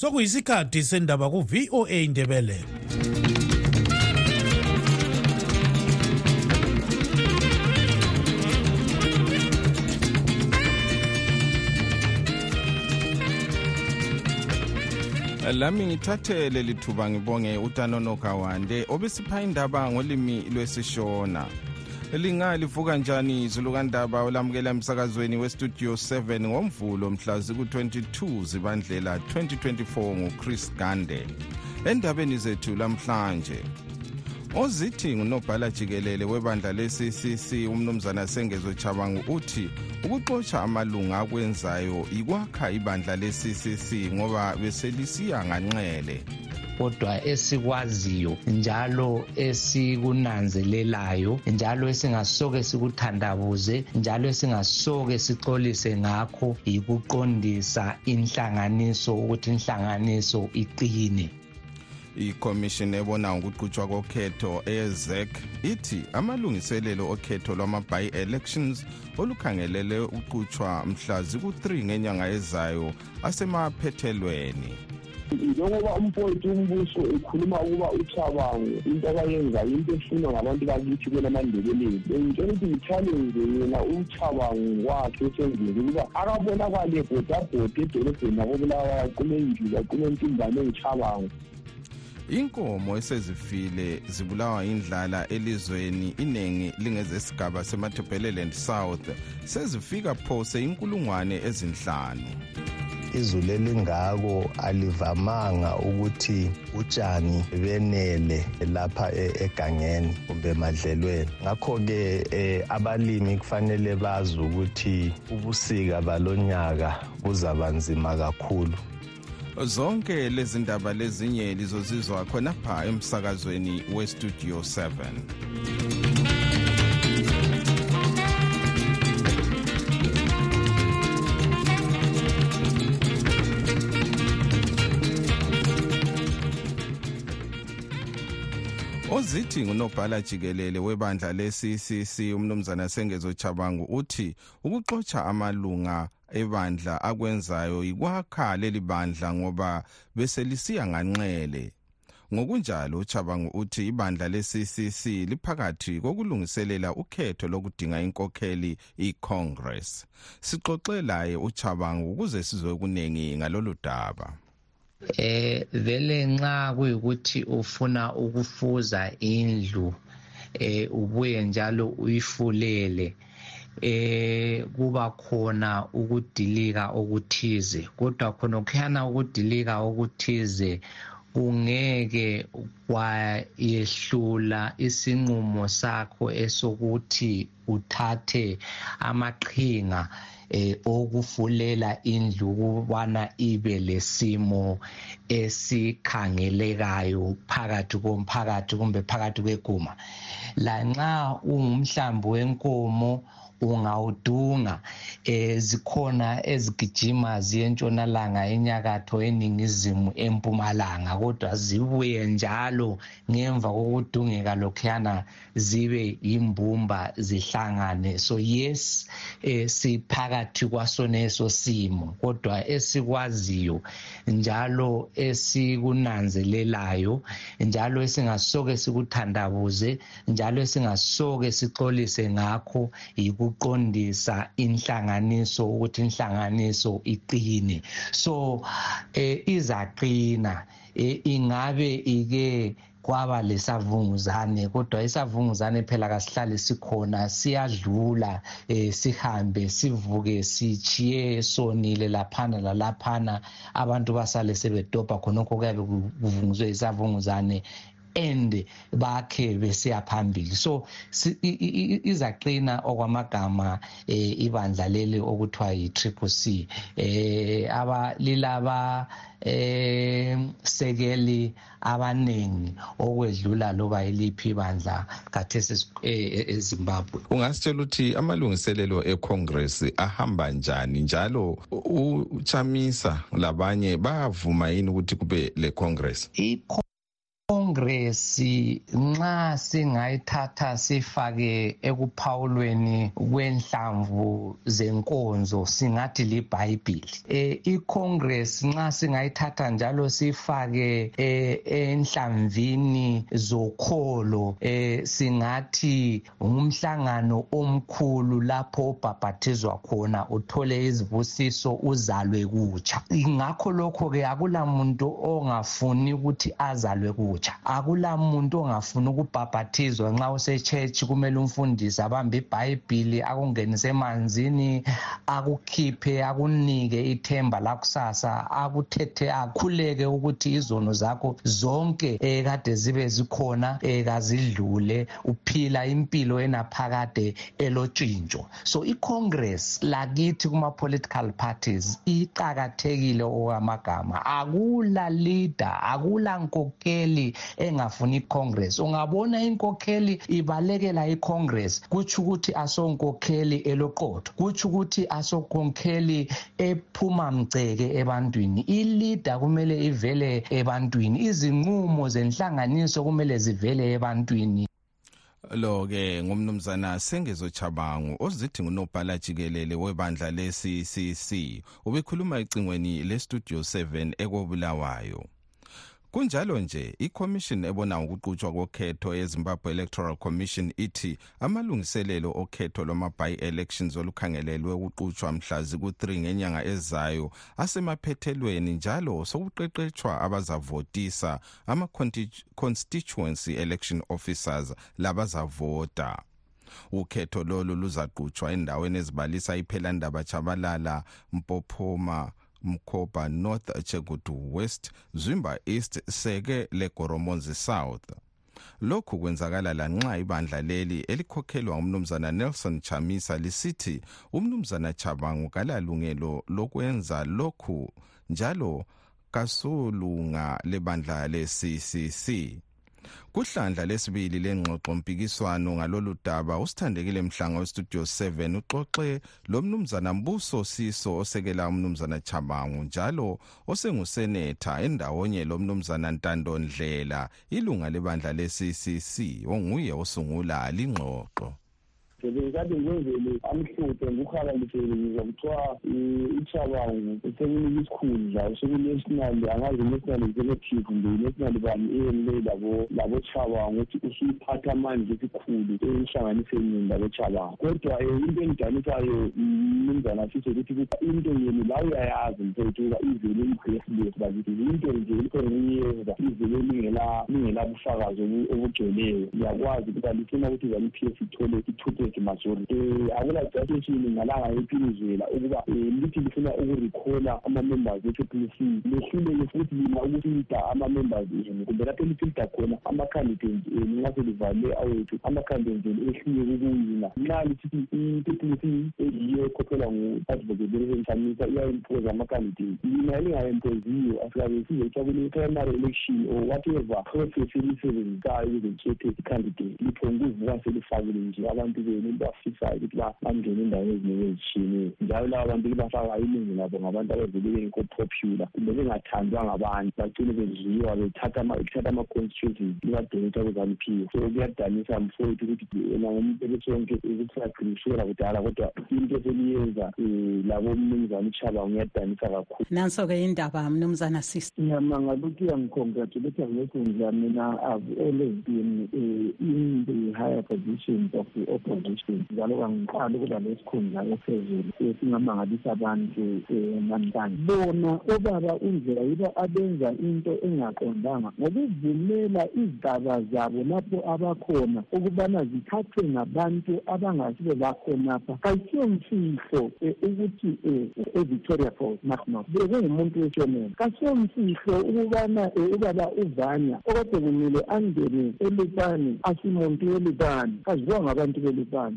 sokuyisikhathi sendaba ku-voa indebele lami ngithathe leli thuba ngibonge utanonoka wande obesipha indaba ngolimi lwesishona. Lingalivuka njani izulu kandaba olamukela emsakazweni westudio 7 ngomvulo mhla ziku-22 zibandlela 2024 nguchris gande. Endabeni zethu lamhlanje ozithi ngunobhala jikelele webandla le-ccc umnumzana sengezo chabangu uthi ukuxotsha amalunga akwenzayo ikwakha ibandla le-ccc ngoba beselisiya nganxele. Kodwa esikwaziyo njalo esikunanzelelayo njalo esingasoke sikuthandabuze njalo esingasoke sixolise ngakho yikuqondisa inhlanganiso ukuthi inhlanganiso iqine. Ikhomishini ebona ngokuqhutshwa kokhetho eyezec ithi amalungiselelo okhetho lwama-bi-elections olukhangelele uqhutshwa mhla ziku-3 ngenyanga ezayo asemaphethelweni. Njengoba umfowethu umbuso ekhuluma ukuba uchabango into abayenzayo into efunwa ngabantu bakithi kwelamandebeleni bengitshela ukuthi ngithalenze yena uchabango wakhe esenzile ukuba akabonakale bhodabhoda edolobheni lakobulawayo aqume njulu aqume ntimbane engichabango inkomo esezifile zibulawa indlala elizweni iningi lingezesigaba semathebheleland south sezifika phose inkulungwane ezinhlanu izulu elingako alivamanga ukuthi utshani benele lapha egangeni kumbe emadlelweni ngakho-ke eh, abalimi kufanele bazi ukuthi ubusika balonyaka buzaba nzima kakhulu. Zonke lezi ndaba lezinye lizozizwa khonapha emsakazweni westudio 7 ozithi ngunobhala jikelele webandla le-ccc umnumzana sengezo chabangu uthi ukuxotsha amalunga ebandla akwenzayo ikwakha leli bandla ngoba beselisiya nganxele. Ngokunjalo uchabangu uthi ibandla le-ccc liphakathi kokulungiselela ukhetho lokudinga inkokheli icongress. Sixoxe laye uchabangu ukuze sizwe kuningi ngalolu daba eh vele nxa kuyikuthi ufuna ukufuza indlu eh ubuye njalo uyifulele. Eh kuba khona ukudilika okuthize. Kodwa khona kukhana ukudilika okuthize kungeke kwayehlula isinqumo sakho esokuthi uthathe amaqhinga. Eh okufulela indlu kubana ibe lesimo esikhangelekayo phakathi komphakathi kumbe phakathi kweguma. Lanxa ungumhlambi wenkomo ungawudunga. Eh zikhona ezigijima ziyentshonalanga enyakatho eningizimu empumalanga kodwa zibuye njalo ngemva kokudungeka lokhuyana zibe yimbumba zihlangane. So yes eh siphakathi kwasoneso simo kodwa esikwaziyo njalo esikunanzelelayo njalo esingasoke sikuthandabuze njalo esingasoke sixolise ngakho yikuqondisa inhlanganiso ukuthi inhlanganiso iqine. So eh izaqina eh, ingabe ike kwaba lesavunguzane kodwa isavunguzane phela kasihlale sikhona siyadlula eh sihambe sivuke sichiye sonile laphana lalaphana. Abantu basale sebedobha khonokho kuyabe kuvunguzwe isavunguzane and bakhe besiya phambili. So izaqina okwamagama eh ibandla leli okuthiwa yi-triple c. Eh aba lilaba eh sekeli abaningi okwedlula loba iliphi ibandla kathesi eZimbabwe. Ungasitshela ukuthi amalungiselelo eCongress ahamba njani? Njalo uchamisa labanye bayavuma yini ukuthi kube le Congress icongress nxa singayithatha sifake ekuphawulweni kwenhlamvu zenkonzo singathi libhayibhili eh icongress nxa singayithatha njalo sifake eh, enhlamvini zokholo eh singathi ngumhlangano omkhulu lapho obhabhathizwa khona uthole izibusiso uzalwe kutsha. Ngakho lokho ke akula muntu ongafuni ukuthi azalwe kutsha. Akula muntu ongafuni ukubhabhathizwa nxa use-church kumele umfundisi abambe ibhayibhili akungenise emanzini akukhiphe akunike ithemba lakusasa akuthethe akhuleke ukuthi izono zakho zonke ekade zibe zikhona ekazidlule uphila impilo enaphakade elotshintsho so icongress lakithi kuma-political parties iqakathekile okwamagama. Akula leader akula nkokeli engafuni icongress. Ungabona inkokheli ibalekela icongress kutsho ukuthi asonkokheli eloqotho kutsho ukuthi asonkokheli ephuma mgceke ebantwini. Ileader kumele ivele ebantwini. Izinqumo zenhlanganiso kumele zivele ebantwini. Lo ke ngumnumzana sengezo chabangu ozithi ngunobhala jikelele webandla le-ccc ubekhuluma ecingweni le-studio 7 ekobulawayo. Kunjalo nje ikhomishini ebona ngokuqutshwa kokhetho yezimbabwe electoral commission ithi amalungiselelo okhetho lwama-by-elections olukhangelelwe ukuqutshwa mhla ziku-3 ngenyanga ezayo asemaphethelweni njalo sokuqeqetshwa abazavotisa ama-constituency election officers labazavota. Ukhetho lolu luzaqutshwa endaweni ezibalisa iphelandaba chabalala mpophoma mkhoba north chegudu west zwimba east seke legoromonzi south. Lokhu kwenzakala lanxa ibandla leli elikhokhelwa umnumzana nelson chamisa lisithi umnumzana chabangu kalalungelo lokwenza lokhu njalo kasolunga lebandla le-ccc kuhlandla lesibili lengxoxo mpikiswano ngalolu daba usithandekile mhlanga westudio 7 uxoxe lo mnumzana mbuso siso osekela umnumzana chabangu njalo osengusenetha endawonye lo mnumzana ntando ndlela ilunga lebandla le-ccc onguye osungula lingxoxo. Bekade ngikwenzele amhlophe ngikuhalalisele ngizwa kuthiwa ichabangu sekunika isikhundla sekunational angazi national executive kumbe national bani eyemle labochabangu ukuthi usuyiphatha manje esikhulu ehlanganiseni labochabangu kodwa um into engidanisayo mnumzana sise ukuthi into yenu la uyayazi mfethu ukuba ivele i-breathless bakithi into nje likho ngikuyenza ivele lingelabufakazi obugcweleyo. Ngiyakwazi ukuba lifuna ukuthi zani-p f ithole ithuphe security majority um akula justification ngalanga ephilizela ukuba um lithi lifuna ukurikhola ama-members e-triple c. Lehluleke futhi lina ukufilda ama-members enu kumbe lapho elifilda khona ama-candidates enu nxa selivale awethu ama-candidates enu ehluleke ukuyina nxa lisithi i-triple c eyiyo ekhokhelwa ngu-advocate iya-impose ama-candidates. Lina elinga-impoziyo kule-primary election or whatever process eliyisebenzisayo ukuze likhethe i-candidate liphonge ukuvuka selifakile nje abantu benu bafisayo ukuthi bangene endaweni eziningi ezitshiyeneyo. Njalo laba bantu libafaka iningi labo ngabantu abavele bengekho popular kumbe bengathandwa ngabantu bacine bedliwa bethatha ama-constituencies libadonetha kuzaniphiwe so kuyadanisa mfowethu ukuthi yena ngumuntu ebesonke ukusaqinisela kudala kodwa into eseliyenza um labo mnumzane uchaba ngiyadanisa kakhulu. Nanso-ke indaba mnumzana sisi ngiyamangala ukuthi uyangicongratulate ngekhundla mina i've always been uh, in the higher positions of the opposition njalo kangiqala ukuba lesikhundla ephezulu abantu namhlanje bona obaba indlela yibo abenza into engaqondanga ngokuvumela izigaba zabo lapho abakhona ukubana zithathwe ngabantu abangasibo bakhonapha kayisiyo mfihlo ukuthi um evictoria falls national. Bekungumuntu weshonela. Kasiyo mfihlo ukubana ubaba uvanya okade kumele angene asimuntu ngabantu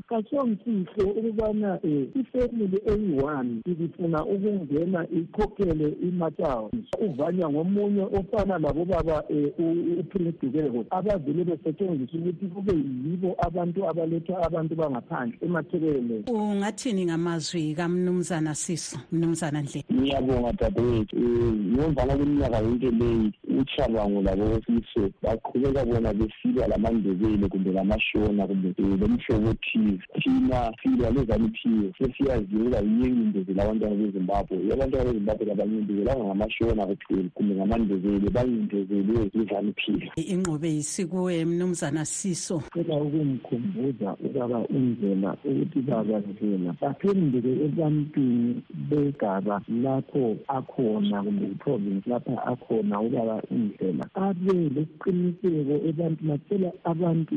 kasiyo mfihlo ukubana um ifamily eyi-one ibifuna ukungena ikhokhele imatshawo uvanya ngomunye ofana labobaba um uprince dukeko abavele besetshenziswa ukuthi kube yibo abantu abaletha abantu bangaphandle emathekeleleni ungathini ngamazwi kamnumzana siso mnumzana ndlela ngiyabonga dadewethu um ngomvana kweminyaka yonke leyi uchabango labosiso baqhubeka bona besilwa lamandebele kumbe lamashona kumbe lomhlobo othize thina silwa lezaniphiwe sesiyaziwe uba yinyengindezela abantwana bezimbabwe. Abantwana bezimbabwe labanyendezelanga ngamashona kuphela kumbe ngamandebele banyendezelwe yizaniphiwe inqobe yisikuwe mnumzana siso. Cela ukumkhumbuza ubaba indlela ukuthi baba ndlela baphenduke ebantwini begaba lapho akhona kumbe iprovince lapha akhona ubaba indlela abe lesiqiniseko ebantwini atshela abantu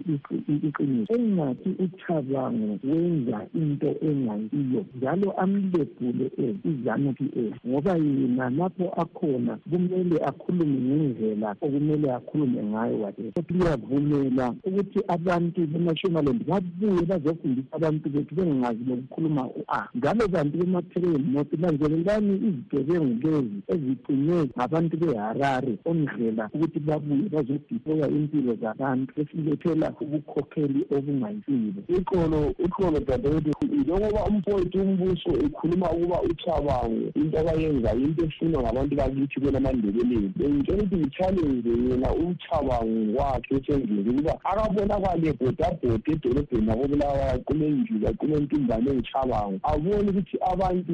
iqiniso. Engathi uchabango wenza into engayiyo njalo amlebhule izanu p a ngoba yena lapho akhona kumele akhulume ngendlela okumele akhulume ngayo whatever kodwa uyavumela ukuthi abantu bemashonaland babuye bazofundisa abantu bethu bengazi lokukhuluma u-a. Njalo bantu bemathekeni nothi nanzelelani izigebengu lezi ezigcinwe ngabantu beharare? Ondlela ukuthi babuye bazodiploya impilo zabantu besilethela ubukhokheli obungayisilo iqolo iqolo dadewethu njengoba umfowethu umbuso ekhuluma ukuba uchabango into abayenzayo into efunwa ngabantu bakithi kwelamandebeleni bengitshela ukuthi ngitshallenge yena uchabango wakhe esendlini ukuba akabonakale bhodabhoda edolobheni lakobulawayo aqume njulu aqume ntumbane engichabango abone ukuthi abantu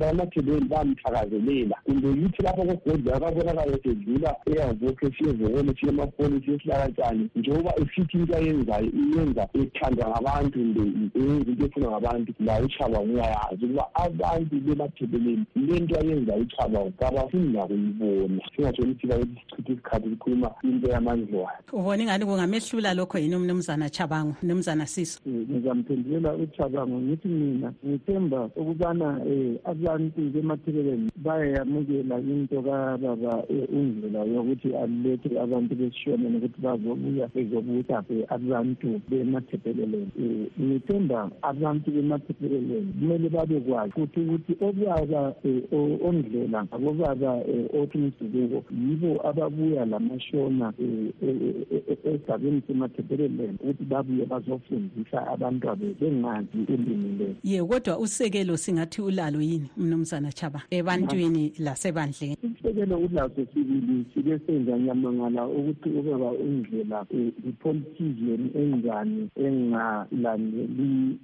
bamathebeni bamthakazelela. Kumbe yithi lapho kogodla akabonakale sedlula eyavokho esiyevokole siye emafoni siyesilakatshani njengoba esithi into ayenzayo iyenza ethandwa ngabantu kumbe eyenza into efunwa ngabantu layo uchabango uyayazi ukuba abantu bemathebeleni le nto ayenzayo uchabango kabafuni nakuyibona singatshoni ukuthi bayesichitha isikhathi sikhuluma into yamandlwane ubona ingani kungamehlula lokho yini umnumzana chabango mnumzana siso ngizamphendulela uchabango ngithi mina ngithemba ukubana um abantu bemathebeleni bayayamukela into kababa indlela yokuthi alethe abantu besishoneni ukuthi bazobuya bezobusa abantu bemathebeleleni um ngithemba abantu bemathebeleleni kumele babekwazi futhi ukuthi obaba ondlela abobaba othi umsukuko yibo ababuya lamashona esigabeni semathebeleleni ukuthi babuye bazofundisa abantwana bengazi ulimi lelo ye kodwa usekelo singathi ulalo yini mnumzana chaba ebantwini lasebandleni? Isisekelo ulaso sibili sike senza nyamangala ukuthi ubaba indlela i-politician enjani engalandeli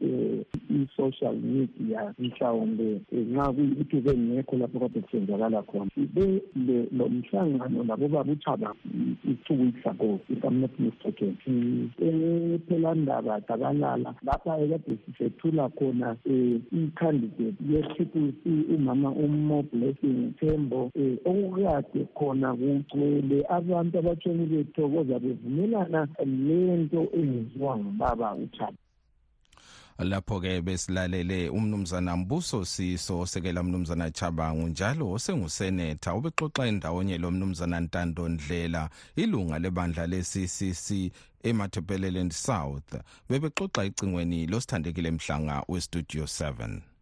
i-social media mhlawumbe nxa kuyikuthi bengekho lapho kade kusenzakala khona. Sibe lo mhlangano labobaba uchaba i-two weeks ago if i'm not mistaken ephelandaba dabalala lapha ekade sisethula khona um i-candidate ye-triple c umama umo blessing thembo um okukade khona kugcwele abantu abatshoni bethokoza bevumelana lento eyenziwa ngubaba uchaba lapho-ke besilalele umnumzana mbuso siso osekela umnumzana chabangu njalo osengusenetha ubexoxa endawonye lo mnumzana ntando ndlela ilunga lebandla le-ccc emathepeleland south. Bebexoxa ecingweni losithandekile mhlanga westudio 7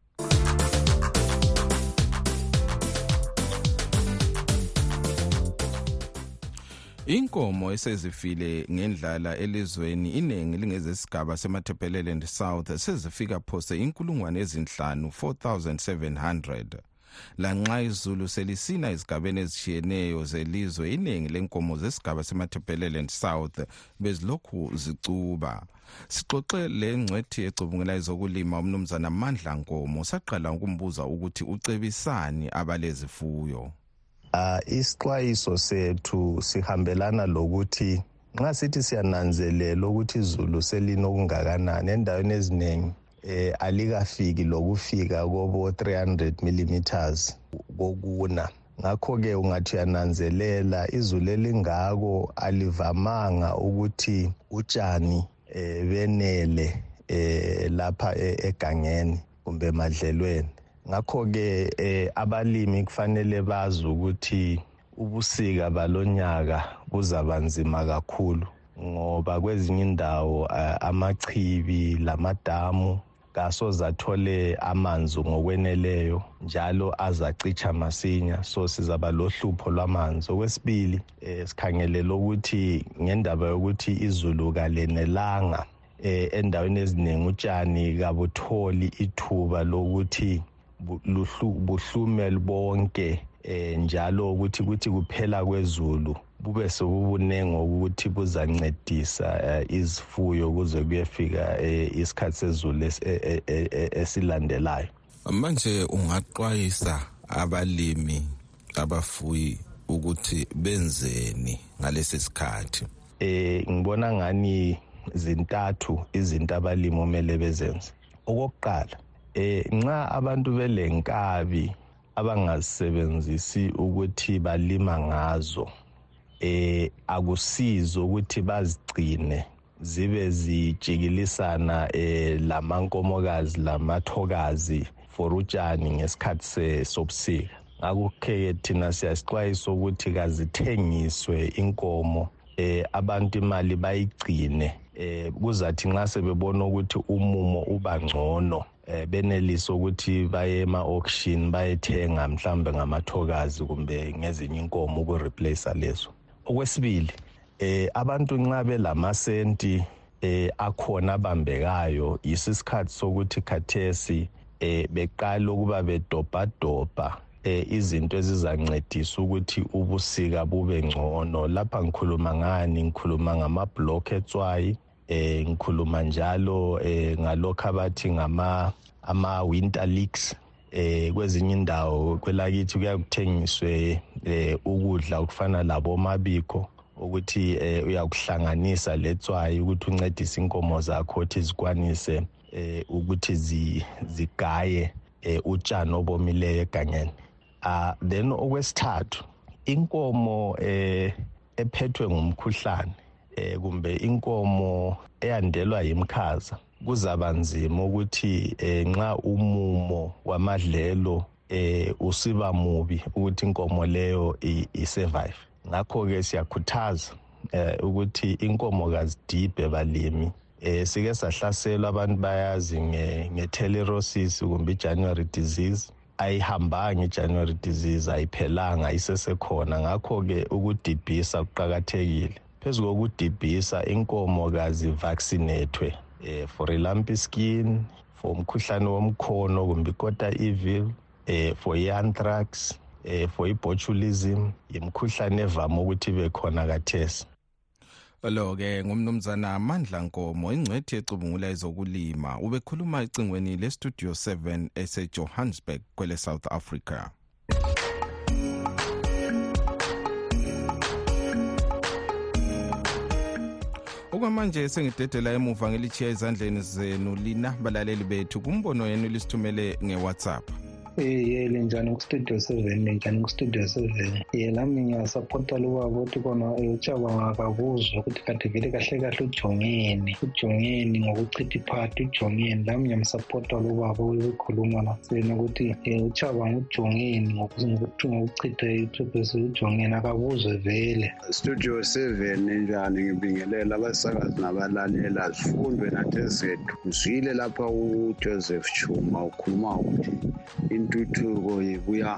inkomo esezifile ngendlala elizweni iningi lingezesigaba semathepeleland south sezifika phose inkulungwane ezinhlanu 4700 lanxa izulu selisina ezigabeni ezishiyeneyo zelizwe iningi lenkomo zesigaba semathepeleland south bezilokhu zicuba. Sixoxe le ngcwethi ecubungela ezokulima umnumzana mandla nkomo saqala ukumbuza ukuthi ucebisani abalezifuyo uh, isixwayiso sethu sihambelana lokuthi nxa sithi siyananzelela ukuthi izulu selina okungakanani endaweni eziningi eh alikafiki lokufika kobo 300 millimeters kokuna. Ngakho-ke ungathi uyananzelela izulu elingako alivamanga ukuthi utshani eh benele eh lapha egangeni kumbe emadlelweni. Ngakho-ke eh abalimi kufanele bazi ukuthi ubusika balonyaka buzaba nzima kakhulu ngoba kwezinye indawo amachibi lamadamu kasoze athole amanzi ngokweneleyo njalo azacitsha masinya. So sizaba lohlupho lwamanzi. Okwesibili eh, sikhangelela ukuthi ngendaba yokuthi izulu kalenelanga eh, endaweni eziningi utshani kabutholi ithuba lokuthi buhlume bonke eh njalo ukuthi kuthi kuphela kwezulu bube sobubunengi ukuthi buzancedisa uh, izifuyo kuze kuyefika uh, isikhathi sezulu e, e, e, esilandelayo. Manje ungaxwayisa abalimi abafuyi ukuthi benzeni ngalesi sikhathi? Eh ngibona ngani zintathu izinto abalimi omele bezenze? Okokuqala eh nxa abantu belenkabi abangazisebenzisi ukuthi balima ngazo eh akusizo ukuthi bazigcine zibe zijikilisana eh lamankomokazi lamathokazi for utshani ngesikhathi sobusika. Ngakho-ke thina siyasixwayisa ukuthi kazithengiswe inkomo eh abantu imali bayigcine. Eh kuzathi nxa sebebona ukuthi umumo uba ngcono eh benelise ukuthi baye ema-auction bayethenga mhlambe ngamathokazi kumbe ngezinye inkomo ukureplace lezo. Okwesibili eh abantu nxa belamasenti eh akhona abambekayo yiso isikhathi sokuthi khathesi eh beqala ukuba bedobhadobha eh izinto ezizancedisa ukuthi ubusika bube ngcono. Lapha ngikhuluma ngani? Ngikhuluma ngama-block etswayi eh ngikhuluma njalo eh ngalokho abathi ngama ama-winter leaks eh kwezinye indawo kwelakithi kuyakuthengiswe eh ukudla okufana labomabiko ukuthi eh uyakuhlanganisa letswayi ukuthi uncedise inkomo zakho ukuthi zikwanise eh ukuthi zigaye eh utshani obomileyo egangeni. Ah then okwesithathu inkomo eh ephethwe ngumkhuhlane eh kumbe inkomo eyandelwa yimkhaza kuzaba nzima ukuthi eh nxa umumo wamadlelo eh usiba mubi ukuthi inkomo leyo isurvive. Ngakho ke siyakhuthaza eh ukuthi inkomo kazidibhe balimi. Eh sike sahlaselwa abantu bayazi nge-telerosis kumbe i-january disease. Ayihambanga i-january disease ayiphelanga isesekhona. Ngakho-ke ukudibhisa kuqakathekile. Phezu kokudibhisa inkomo kazivaccinethwe eh for ilumpy skin for umkhuhlane womkhono kumbe ikota evil eh for i-anthrax eh for i-botulism imkhuhlane evame ukuthi ibe khona kathesi. Lo ke ngumnumzana Mandla Nkomo ingcwethi ecubungula ezokulima ubekhuluma ecingweni lestudio 7 eseJohannesburg kwele South Africa. Okwamanje sengidedela emuva ngelichiya ezandleni zenu lina balaleli bethu. Kumbono yenu lisithumele ngewhatsapp ye linjani kustudio seven linjani kustudio seven? Ye lami ngiyasapota lubaba ukuthi kona ucabanga kabuzwa ukuthi kade vele kahle kahle ujongeni ujongeni ngokuchitha iphati ujongeni lami ngiyamsapota lubaba ukukhuluma la sena ukuthi ucabanga ujongeni ngokuchitha ithobhesi ujongeni akabuzwe vele. Studio seven njani ngibingelela abasakazi nabalalela zifundwe nathe zethu ngizwile lapha ujoseph chuma ukhuluma ukuthi intuthuko ibuya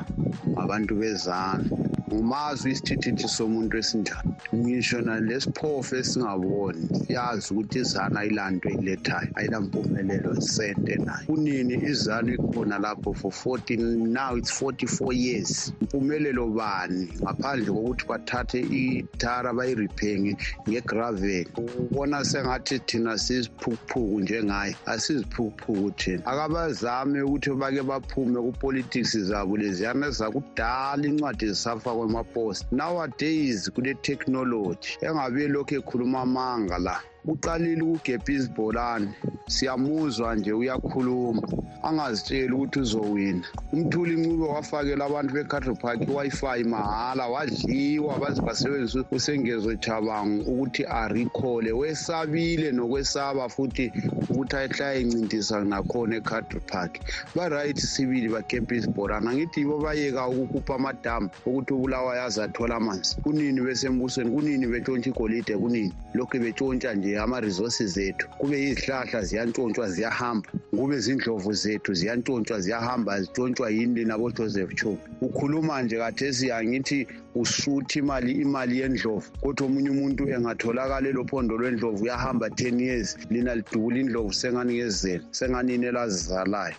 ngabantu bezana ngumazwi isithithi somuntu esinjani? Ngisho nalesiphofu esingaboni siyazi ukuthi izana ayilanto eyilethayo ayilampumelelo sente nayo. Kunini izana ikhona lapho for 14 now it's 44 years. Mpumelelo bani? Ngaphandle kokuthi bathathe ithara bayiriphenge ngegravel. Ubona sengathi thina siziphukuphuku njengaye asiziphukuphuku thina. Akabazame ukuthi bake baphume kupolitics zabo leziyana zakudala incwadi zisafakwa kwemapost nowadays kule-technology engabe lokhu ekhuluma amanga la uqalile ukugebha izibholane. Siyamuzwa nje uyakhuluma. Angazitsheli ukuthi uzowina. Umthuli ncube wafakela abantu be-cattle park i-wi-fi mahhala wadliwa baze basebenzisa usengezo chabango ukuthi arikhole. Wesabile nokwesaba futhi ukuthi ayehlala encintisa nakhona e-cattle park. Ba-right sibili bakhepha izibholane angithi yibo bayeka ukukhupha amadamu ukuthi ubulawayo azathola amanzi. Kunini besembusweni? Kunini betshontsha igolide? Kunini? Lokhu betshontsha nje ama-resources ethu. Kube yizihlahla ziyantshontshwa ziyahamba. Kube zindlovu zethu zethu ziyantshontshwa ziyahamba zitshontshwa yini nabojoseph chuma ukhuluma nje kathesi angithi usuthi imali imali yendlovu kodwa omunye umuntu engatholakala elophondo lwendlovu uyahamba 10 years. Lina lidubula indlovu senganikezela senganini elazizalayo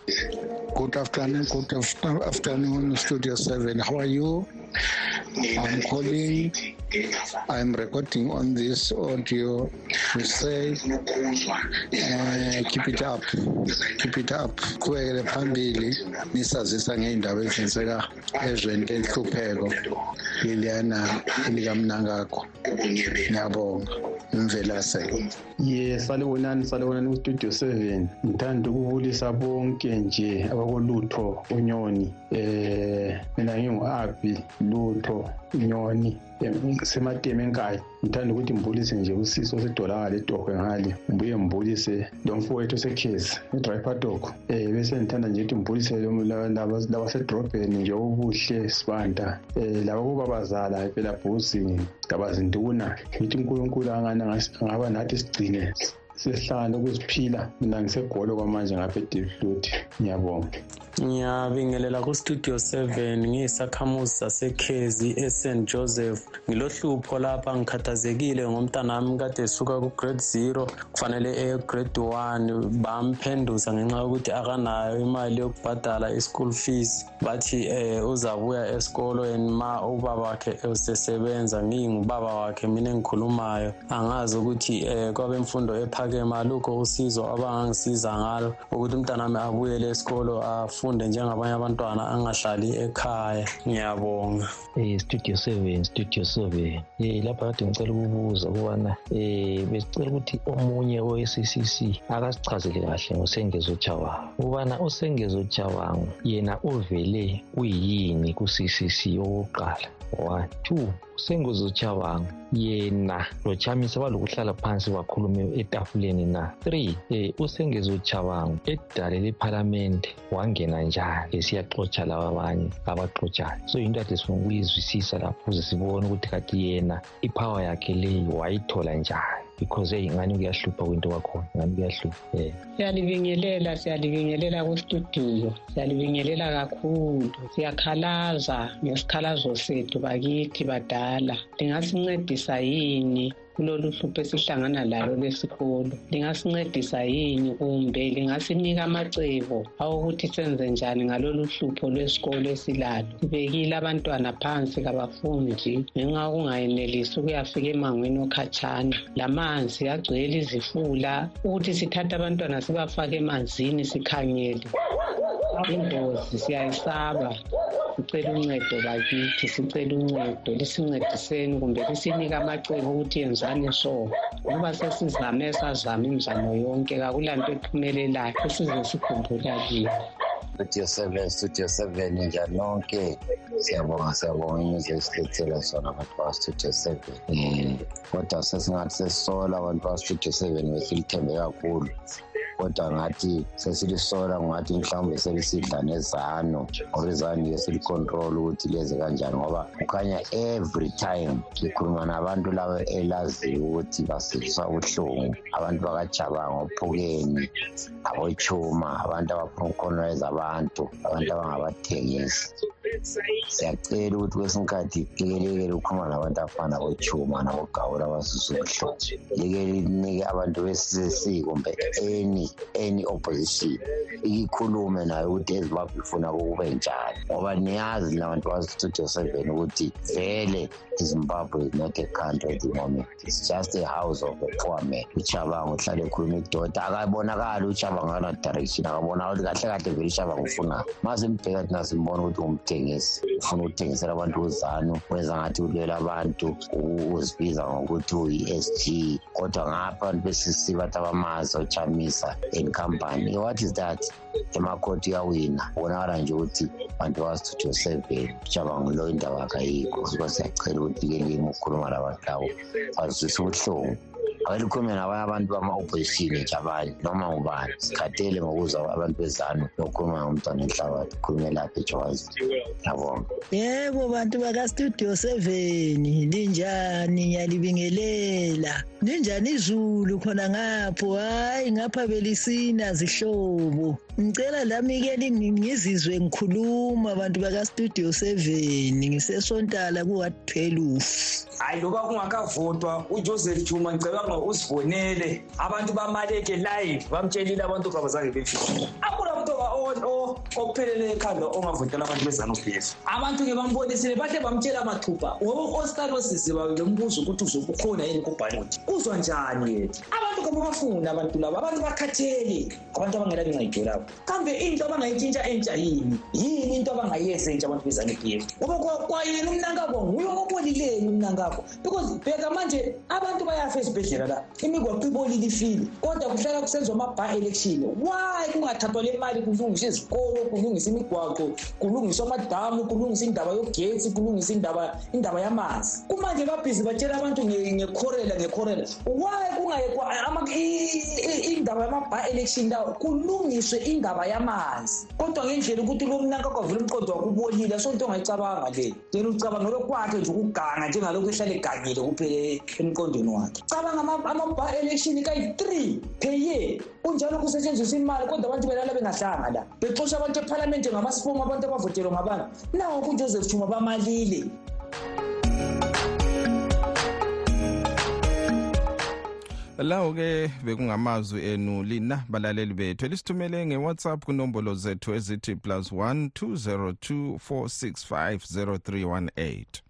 good afternoon good afternoon studio 7 how are you? I'm calling I'm recording on this audio. To say uh, keep it up. Keep it up. Qhubekele phambili nisazisa ngey'ndawo ezenzeka ezweni lenhlupheko leliyana elikamnangakho ngiyabonga. Imvelaselo ye salibonani salibonani kustudio seven. Ngithanda ukubulisa bonke nje abakolutho unyoni eh mina ngingu-abi lutho unyoni. Semateme enkaya ngithanda ukuthi ngibulise nje usiso osedolakala etohwe ngale ngibuye ngibulise lo mfowethu osekhezi edraipadok um bese ngithanda nje ukuthi ngibulise labasedrobheni nje obuhle sibanda. Um laba kubabazala phela bhuzi ngabazinduna. Ngithi unkulunkulu angaba nathi sigcine sesihlangane ukuziphila. Mina ngisegolo kwamanje ngapha edivlut ngiyabonga. Ngiyabingelela kustudio 7 ngiyisakhamuzi sasekhezi eSt Joseph. Ngilohlupho lapha ngikhathazekile ngomntanami kade esuka ku-grade 0 kufanele eye grade 1 bamphenduza ngenxa yokuthi akanayo imali yokubhadala i-school fees. Bathi eh uzabuya esikolweni ma ubaba wakhe esesebenza ngiyingubaba wakhe mina engikhulumayo. Angazi ukuthi eh kwabemfundo ephakeme alukho usizo abangangisiza ngalo. Ukuthi umntanami abuyele esikolo afu afunde njengabanye abantwana angahlali ekhaya. Ngiyabonga. Eh studio 7 studio 7 eh lapha kade ngicela ukubuza ukubana eh besicela ukuthi omunye we-CCC akasichazele kahle ngosengezo Chabangu ukubana usengezo Chabangu yena uvele kuyini ku-CCC okokuqala? One two. Usengezo Chabangu yena lo chamisa balokuhlala phansi bakhulume etafuleni na? Three eh usengezo Chabangu edale lephalamende wangena njani esiyaxotsha laba abanye abaxotshayo. So into ade sifuna ukuyizwisisa lapho ukuze sibone ukuthi kati yena ipower yakhe leyi wayithola njani because eyi ngani kuyahlupha kwinto kwakhona? Ngani kuyahlupha? Um siyalibingelela siyalibingelela kustudio siyalibingelela kakhulu. Siyakhalaza ngesikhalazo sethu bakithi badala. Lingasincedisa yini? Kulolu hlupho esihlangana lalo lesikolo. Lingasincedisa yini kumbe lingasinika amacebo awokuthi senze njani ngalolu hlupho lwesikolo esilalo? Sibekile abantwana phansi kabafundi ngenxa yokungayenelisi ukuyafika emangweni okhatshana. Lamanzi agcwele izifula ukuthi sithathe abantwana sibafake emanzini sikhangele. Ingozi siyayisaba. Sicela uncedo bakithi sicela uncedo lisincediseni kumbe lisinike amacebo ukuthi yenzani so ngoba sesizame sazama imizamo yonke kakulanto ephumelelayo esize sikhumbula kiyo studio seven studio seven njani nonke. Siyabonga siyabonga inyuzi esilethela sona abantu baka-studio seven. Um kodwa sesingathi sesisola abantu baka-studio seven besilithembe kakhulu. Kodwa ngathi sesilisola ngathi mhlawumbe selisidla nezano ngoba izano iyo silicontrol ukuthi leze kanjani ngoba kukhanya every time likhuluma nabantu labo elaziyo ukuthi basizwa ubuhlungu. Abantu bakajabanga ophukeni abochuma abantu abafuna ukukhonweza abantu abantu abangabathengisi. Siyacela ukuthi kwesinye isikhathi likelekele ukukhuluma nabantu abafana bochuma nabogawula abasusa ubuhlungu. Like linike abantu be-ccc kumbe any any opposition ikhulume nayo ukuthi ezimbabwe ifuna kube njani. Ngoba niyazi labantu bastudio seven ukuthi vele izimbabwe is not a country at the moment. It's just a house of a poor man. Uchabanga uhlale ekhuluma idoda akabonakali uchabanga ana direction akabonakali ukuthi kahle kahle vele uchabanga ufunani masimbheka thina simbona ukuthi umthengisi ufuna ukuthengisela abantu uzanu wenza ngathi ulwela abantu uzibiza ngokuthi uyi-s g. Kodwa ngapha abantu besisi bathi abamazi ochamisa and company. What is that? Emakhoti uyawina kubonakala nje ukuthi bantu baka-studio seven uchabanga lo indaba akayikho. So siyacela ukuthi ke limi ukukhuluma labantu labo bazwisisa ubuhlungu. Akalikhulume nabanye abantu bama-opposition nje abanye noma ngubani. Sikhathele ngokuzwa abantu bezanu nokukhuluma ngomntwana enhlabathi. Khulume lapha ejowazi. Ngiyabonga yebo bantu bakastudio seven. Linjani ngiyalibingelela. Linjani izulu khona ngapho? Hhayi ngapha belisina zihlobo. Ngicela lami-ke ngizizwe ngikhuluma bantu bakastudio seven. Ngisesontala ku-wat12 hayi loba kungakavotwa ujoseph juma ngicabanga usibonele abantu bamaleke live bamtshelile abantu kabazange befike akula muntu ophelele ekhanda ongavotela abantu bezanupf abantu-ke bambonisile bahle bamtshela amathupha. Ngoba u-ostarosis lo mbuzo ukuthi uzobukhona yini kubhaloti uzwa njani yena abantu kababafuni abantu labo abantu bakhathele. Abantu abangelancedo labo kambe into abangayitshintsha entsha yini? Yini into abangayenza entsha abantu bezanupf ngoba kwayena umnankabo nguye obolileyo umnankabo because bheka manje abantu bayafa esibhedlela la imigwaqo ibolile ifile kodwa kuhlala kusenziwa ama-bar election. Why kungathathwa le mali kulungiswa izikolo kulungiswa imigwaqo kulungiswa amadamu kulungiswa indaba yogetsi kulungiswa indaba indaba yamanzi? Kumanje babhizi batshela abantu ngekhorela ngekhorela. Why kungayekwa indaba yama-bar election lawo kulungiswe indaba yamanzi? Kodwa ngendlela ukuthi lo mnanka kwavula umqondo wakubolile aso nto ongayicabanga le yena ucabanga lokwakhe nje ukuganga njengalokhu ehlala egangile kuphele emqondweni wakhe. Cabanga ama-bar election kayi-three per year kunjalo kusetshenziswa imali kodwa abantu belala bengahlanga la. Bexosha abantu ephalamende ngamasifomu abantu abavotelwe ngabantu nawo kujoseph chuma bamalile. Lawo ke bekungamazwi enu lina balaleli bethu elisithumele ngewhatsapp kunombolo zethu ezithi plus 1 202 465 0318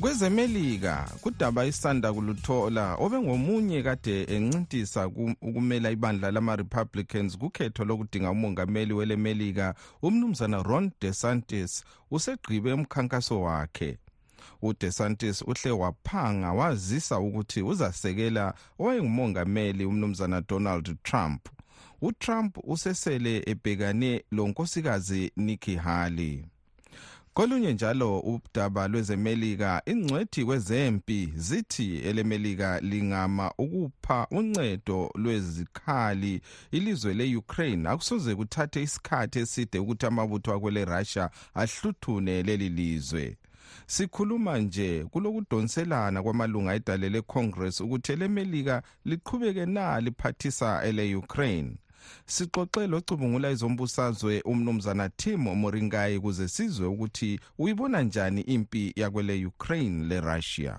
kwezemelika kudaba isanda kuluthola obengomunye kade encintisa ukumela ibandla lama-republicans kukhetho lokudinga umongameli welemelika umnumzana ron desantis usegqibe umkhankaso wakhe. Udesantis uhle waphanga wazisa ukuthi uzasekela owayengumongameli umnumzana donald trump. Utrump usesele ebhekane lo nkosikazi nikki haley. Kolunye njalo udaba lwezemelika ingcwethi kwezempi zithi elemelika lingama ukupha uncedo lwezikhali ilizwe le-ukraine. Akusoze kuthathe isikhathi eside ukuthi amabutho akwele russia ahluthune leli lizwe. Sikhuluma nje kulokudonselana kwamalunga edale lecongress ukuthi elemelika liqhubeke na liphathisa ele-ukraine. Sixoxe locubungula izombusazwe umnumzana tim moringayi ukuze sizwe ukuthi uyibona njani impi yakwele ukraine le-russia?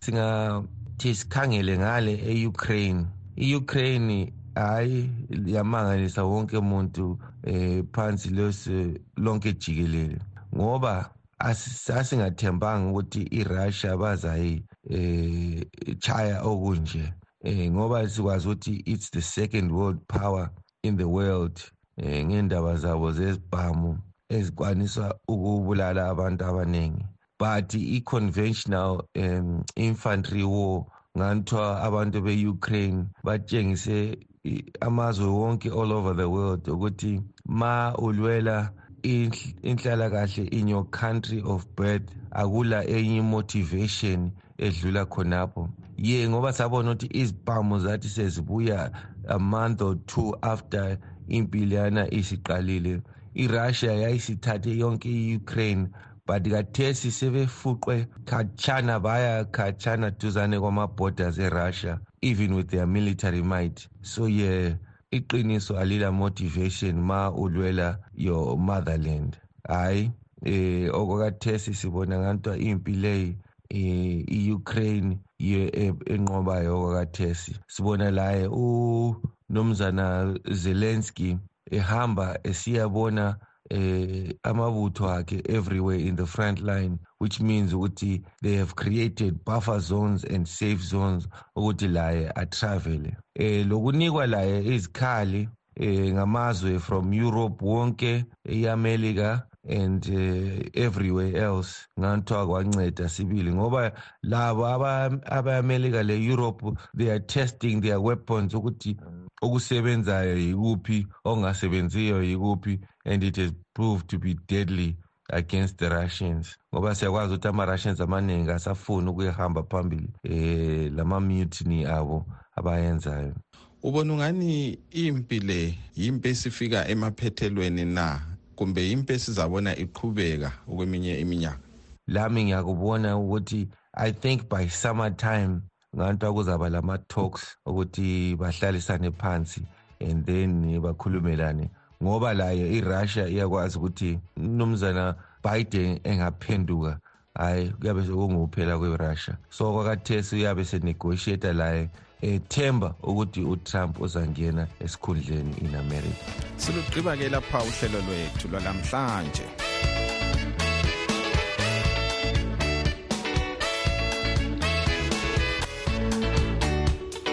Singathi sikhangele ngale e-ukraine. I-ukraine hayi yamangalisa wonke umuntu eh phansi lose lonke jikelele. Ngoba asingathembanga ukuthi iRussia bazayi eh chaya okunje. Eh ngoba sikwazi ukuthi it's the second world power. In the world eh ngendaba zabo zezibhamu ezikwanisa ukubulala abantu abaningi. But i-conventional um, infantry war nganthiwa abantu be-ukraine batshengise amazwe wonke all over the world ukuthi ma ulwela inhlalakahle in your country of birth akula enye motivation edlula khonapho. Ye ngoba sabona ukuthi izibhamu zathi sezibuya a month or two after impilo yana isiqalile irussia yayisithathe yonke i-ukraine but kathesi sebefuqwe khatshana baya khatshana duzane kwama-borders erussia even with their military might. So ye yeah, iqiniso alila motivation ma ulwela your motherland. Hayi eh okwakathesi sibona ngantwa impi leyi i-Ukraine enqobayo okwakathesi sibona laye unomzana Zelensky ehamba esiyabona eh amabutho akhe everywhere in the front line which means ukuthi they have created buffer zones and safe zones ukuthi laye atravel eh lokunikwa laye izikhali eh ngamazwe from Europe wonke eAmerica and uh, everywhere else. Ngathiwa kwanceda sibili ngoba labo abayamelika le-europe they are testing their weapons ukuthi okusebenzayo yikuphi okungasebenziyo yikuphi and it has proved to be deadly against the russians. Ngoba siyakwazi ukuthi ama-russians amaningi asafuni ukuyahamba phambili eh lama-mutiny abo abayenzayo. Ubona ungani impi le yimpi esifika emaphethelweni na? Kumbe yimpi esizabona iqhubeka okweminye iminyaka? Lami ngiyakubona ukuthi i think by summer time nganto kuzaba lama-talks ukuthi bahlalisane phansi and then bakhulumelane. Ngoba layo irussia iyakwazi ukuthi umnumzana biden engaphenduka hhayi kuyabe sekungukuphela kwerussia. So kwakathesi uyabe senegotiata laye ethemba ukuthi utrump uzangena esikhundleni in america. Silugqiba ke lapha uhlelo lwethu lwalamhlanje